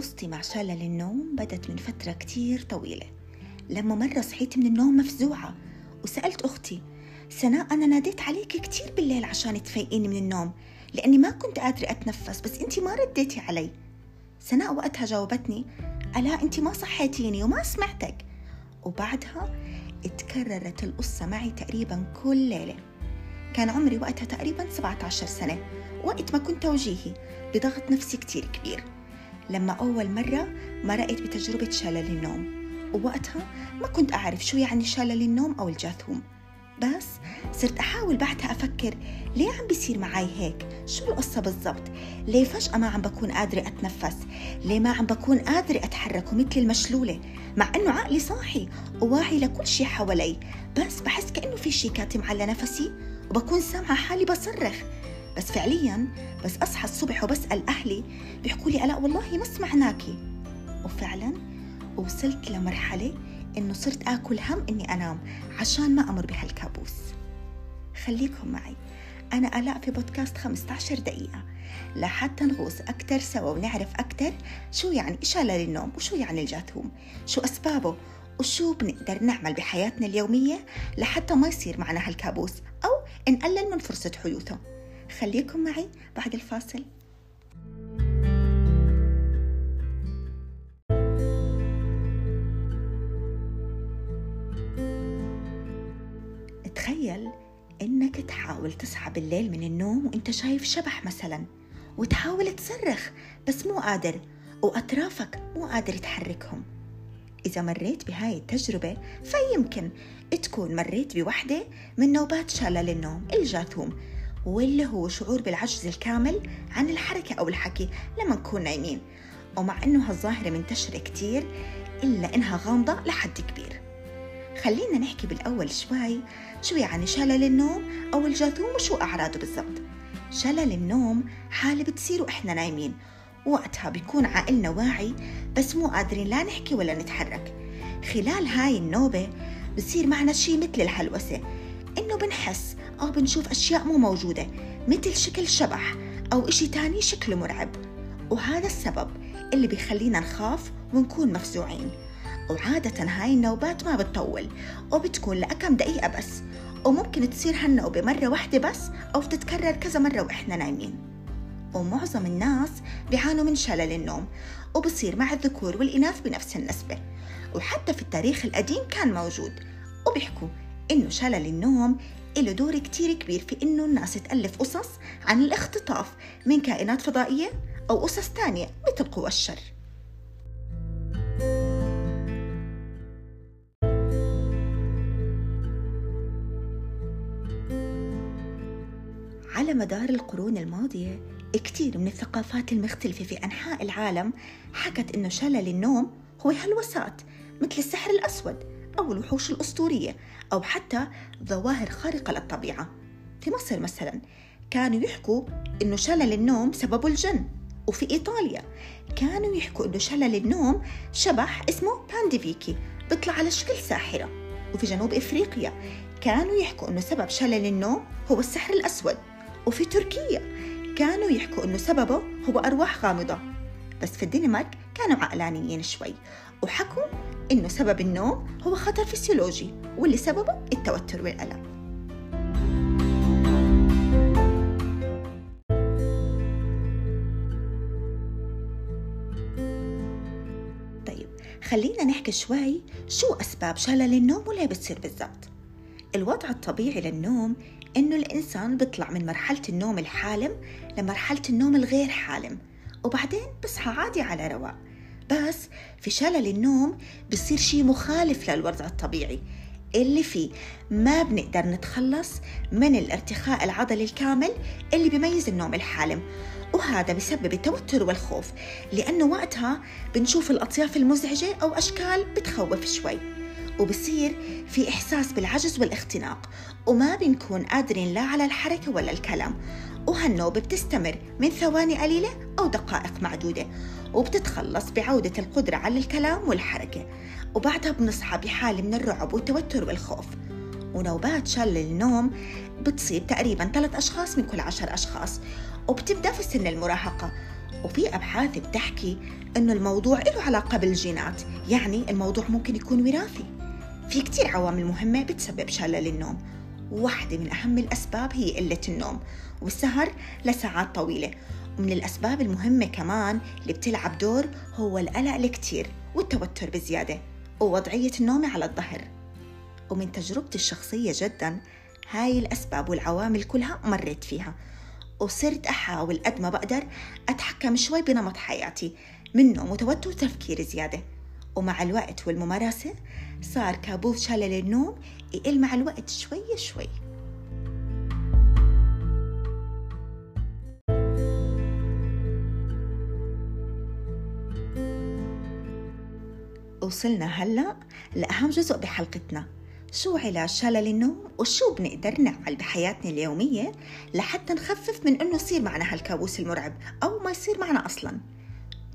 قصتي مع شلل النوم بدت من فترة كتير طويلة. لما مرة صحيت من النوم مفزوعة وسألت أختي سناء أنا ناديت عليك كتير بالليل عشان تفيقيني من النوم لأني ما كنت قادرة أتنفس بس أنت ما رديتي علي. سناء وقتها جاوبتني ألا أنت ما صحيتيني وما سمعتك. وبعدها اتكررت القصة معي تقريبا كل ليلة. كان عمري وقتها تقريبا 17 سنة وقت ما كنت توجيهي بضغط نفسي كتير كبير. لما أول مرة مرقت بتجربة شلل النوم ووقتها ما كنت أعرف شو يعني شلل النوم أو الجاثوم بس صرت أحاول بعدها أفكر ليه عم بيصير معي هيك؟ شو القصة بالضبط؟ ليه فجأة ما عم بكون قادرة أتنفس؟ ليه ما عم بكون قادرة أتحرك مثل المشلولة؟ مع إنه عقلي صاحي وواعي لكل شي حوالي بس بحس كأنه في شي كاتم على نفسي وبكون سامعة حالي بصرخ بس فعليا بس أصحى الصبح وبسأل أهلي بيحكوا لي ألا والله ما سمعناكي وفعلا وصلت لمرحلة إنه صرت آكل هم إني أنام عشان ما أمر بهالكابوس. خليكم معي. أنا آلاء في بودكاست 15 دقيقة. لحتى نغوص أكتر سوا ونعرف أكتر شو يعني شلل النوم وشو يعني الجاثوم. شو أسبابه وشو بنقدر نعمل بحياتنا اليومية لحتى ما يصير معنا هالكابوس أو نقلل من فرصة حدوثه خليكم معي بعد الفاصل. تخيل إنك تحاول تصحى بالليل من النوم وإنت شايف شبح مثلا وتحاول تصرخ بس مو قادر وأطرافك مو قادر تحركهم. إذا مريت بهاي التجربة فيمكن تكون مريت بوحدة من نوبات شلل النوم الجاثوم. واللي هو شعور بالعجز الكامل عن الحركة أو الحكي لما نكون نايمين. ومع أنه هالظاهرة منتشرة كتير إلا إنها غامضة لحد كبير. خلينا نحكي بالأول شوي شو يعني شلل النوم أو الجاثوم وشو أعراضه بالضبط. شلل النوم حالة بتصير وإحنا نايمين. وقتها بيكون عقلنا واعي بس مو قادرين لا نحكي ولا نتحرك. خلال هاي النوبة بصير معنا شي مثل الهلوسة إنه بنحس أو بنشوف أشياء مو موجودة مثل شكل شبح أو إشي تاني شكله مرعب. وهذا السبب اللي بيخلينا نخاف ونكون مفزوعين. وعادة هاي النوبات ما بتطول وبتكون لأكم دقيقة بس. وممكن تصير هالنوبة مرة واحدة بس أو تتكرر كذا مرة وإحنا نايمين. ومعظم الناس بيعانوا من شلل النوم وبصير مع الذكور والإناث بنفس النسبة. وحتى في التاريخ القديم كان موجود وبيحكوا إنه شلل النوم له دور كتير كبير في إنه الناس تألف قصص عن الاختطاف من كائنات فضائية أو قصص تانية مثل قوى الشر. على مدار القرون الماضية كتير من الثقافات المختلفة في أنحاء العالم حكت إنه شلل النوم هو هلوسات مثل السحر الأسود. أو الوحوش الأسطورية أو حتى ظواهر خارقة للطبيعة. في مصر مثلا كانوا يحكوا إنه شلل النوم سببه الجن وفي إيطاليا كانوا يحكوا إنه شلل النوم شبح اسمه بانديفيكي بيطلع على شكل ساحرة. وفي جنوب إفريقيا كانوا يحكوا إنه سبب شلل النوم هو السحر الأسود. وفي تركيا كانوا يحكوا إنه سببه هو أرواح غامضة. بس في الدنمارك كانوا عقلانيين شوي. وحكوا إنه سبب النوم هو خطر فسيولوجي واللي سببه التوتر والقلق طيب خلينا نحكي شوي شو أسباب شلل النوم وليه بتصير بالضبط. الوضع الطبيعي للنوم إنه الإنسان بيطلع من مرحلة النوم الحالم لمرحلة النوم الغير حالم وبعدين بصحى عادي على رواق. بس في شلل النوم بصير شيء مخالف للوضع الطبيعي. اللي فيه ما بنقدر نتخلص من الارتخاء العضلي الكامل اللي بيميز النوم الحالم. وهذا بسبب التوتر والخوف لأنه وقتها بنشوف الأطياف المزعجة أو أشكال بتخوف شوي. وبصير في إحساس بالعجز والاختناق وما بنكون قادرين لا على الحركة ولا الكلام. وهالنوبة بتستمر من ثواني قليلة أو دقائق معدودة وبتتخلص بعودة القدرة على الكلام والحركة. وبعدها بنصحى بحالة من الرعب والتوتر والخوف. ونوبات شلل النوم بتصيب تقريبا ثلاث أشخاص من كل عشر أشخاص. وبتبدأ في سن المراهقة. وفي أبحاث بتحكي إنه الموضوع له علاقة بالجينات يعني الموضوع ممكن يكون وراثي. في كتير عوامل مهمة بتسبب شلل النوم واحدة من أهم الأسباب هي قلة النوم والسهر لساعات طويلة. ومن الأسباب المهمة كمان اللي بتلعب دور هو القلق الكتير والتوتر بزيادة ووضعية النوم على الظهر. ومن تجربتي الشخصية جدا هاي الأسباب والعوامل كلها مريت فيها وصرت أحاول قد ما بقدر أتحكم شوي بنمط حياتي منه متوتر وتفكير زيادة. ومع الوقت والممارسة صار كابوس شلل النوم يقل مع الوقت شوي شوي. وصلنا هلأ لأهم جزء بحلقتنا. شو علاج شلل النوم وشو بنقدر نعمل بحياتنا اليومية لحتى نخفف من إنه يصير معنا هالكابوس المرعب أو ما يصير معنا أصلا؟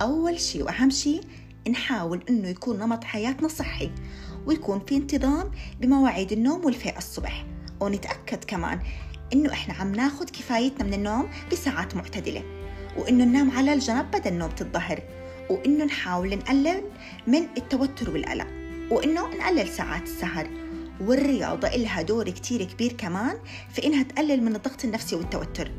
أول شي وأهم شي نحاول إنه يكون نمط حياتنا صحي ويكون في انتظام بمواعيد النوم والفيء الصبح. ونتأكد كمان إنه إحنا عم ناخد كفايتنا من النوم بساعات معتدلة وإنه ننام على الجنب بدل نومة الظهر. وإنه نحاول نقلل من التوتر والقلق وإنه نقلل ساعات السهر والرياضة إلها دور كتير كبير كمان في إنها تقلل من الضغط النفسي والتوتر.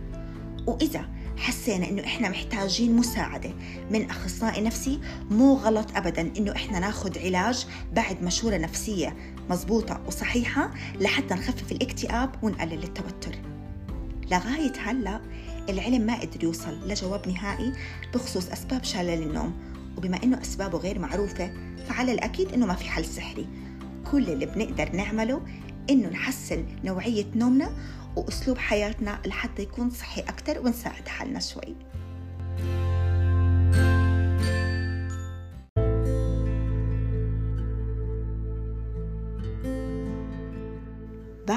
وإذا حسينا إنه إحنا محتاجين مساعدة من أخصائي نفسي مو غلط أبدا إنه إحنا ناخد علاج بعد مشورة نفسية مزبوطة وصحيحة لحتى نخفف الاكتئاب ونقلل التوتر. لغاية هلأ العلم ما قدر يوصل لجواب نهائي بخصوص أسباب شلل النوم. وبما إنه أسبابه غير معروفة فعلى الأكيد إنه ما في حل سحري. كل اللي بنقدر نعمله إنه نحسن نوعية نومنا وأسلوب حياتنا لحتى يكون صحي أكتر ونساعد حالنا شوي.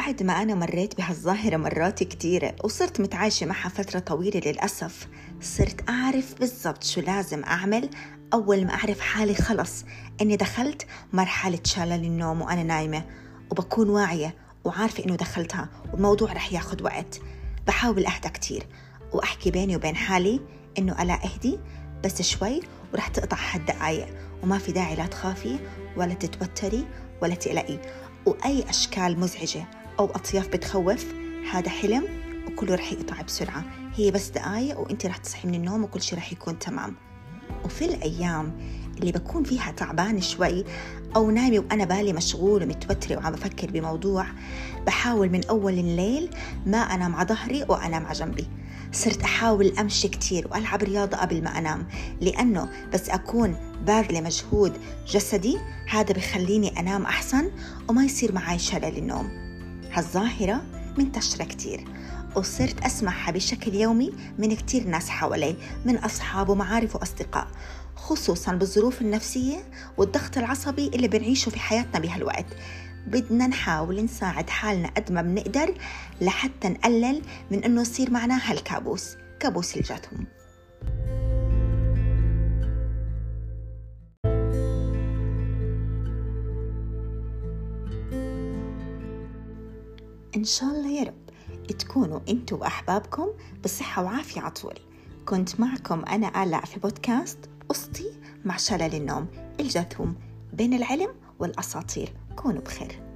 بعد ما أنا مريت بهالظاهرة مرات كتيرة وصرت متعايشة معها فترة طويلة للأسف صرت أعرف بالضبط شو لازم أعمل أول ما أعرف حالي خلص. إني دخلت مرحلة شلل النوم وأنا نايمة وبكون واعية وعارفة إنه دخلتها والموضوع رح ياخد وقت. بحاول أهدى كتير وأحكي بيني وبين حالي إنه ألا أهدي بس شوي ورح تقطع هالدقايق وما في داعي لا تخافي ولا تتوتري ولا تقلقي. وأي أشكال مزعجة أو أطياف بتخوف هذا حلم وكله رح يقطع بسرعة. هي بس دقايق وانت رح تصحي من النوم وكل شيء رح يكون تمام. وفي الأيام اللي بكون فيها تعبان شوي أو نايمة وأنا بالي مشغولة ومتوترة وعم بفكر بموضوع بحاول من أول الليل ما أنام على ظهري وأنام على جنبي. صرت أحاول أمشي كتير وألعب رياضة قبل ما أنام لأنه بس أكون باذلة مجهود جسدي هذا بخليني أنام أحسن وما يصير معي شلل النوم. هالظاهرة منتشرة كتير وصرت أسمعها بشكل يومي من كتير ناس حوالي من أصحاب ومعارف وأصدقاء خصوصا بالظروف النفسية والضغط العصبي اللي بنعيشه في حياتنا بهالوقت. بدنا نحاول نساعد حالنا قد ما بنقدر لحتى نقلل من إنه يصير معنا هالكابوس كابوس الجاثوم إن شاء الله يا رب. تكونوا أنتوا وأحبابكم بصحة وعافية عطول كنت معكم أنا آلاء في بودكاست قصتي مع شلل النوم الجاثوم بين العلم والأساطير. كونوا بخير.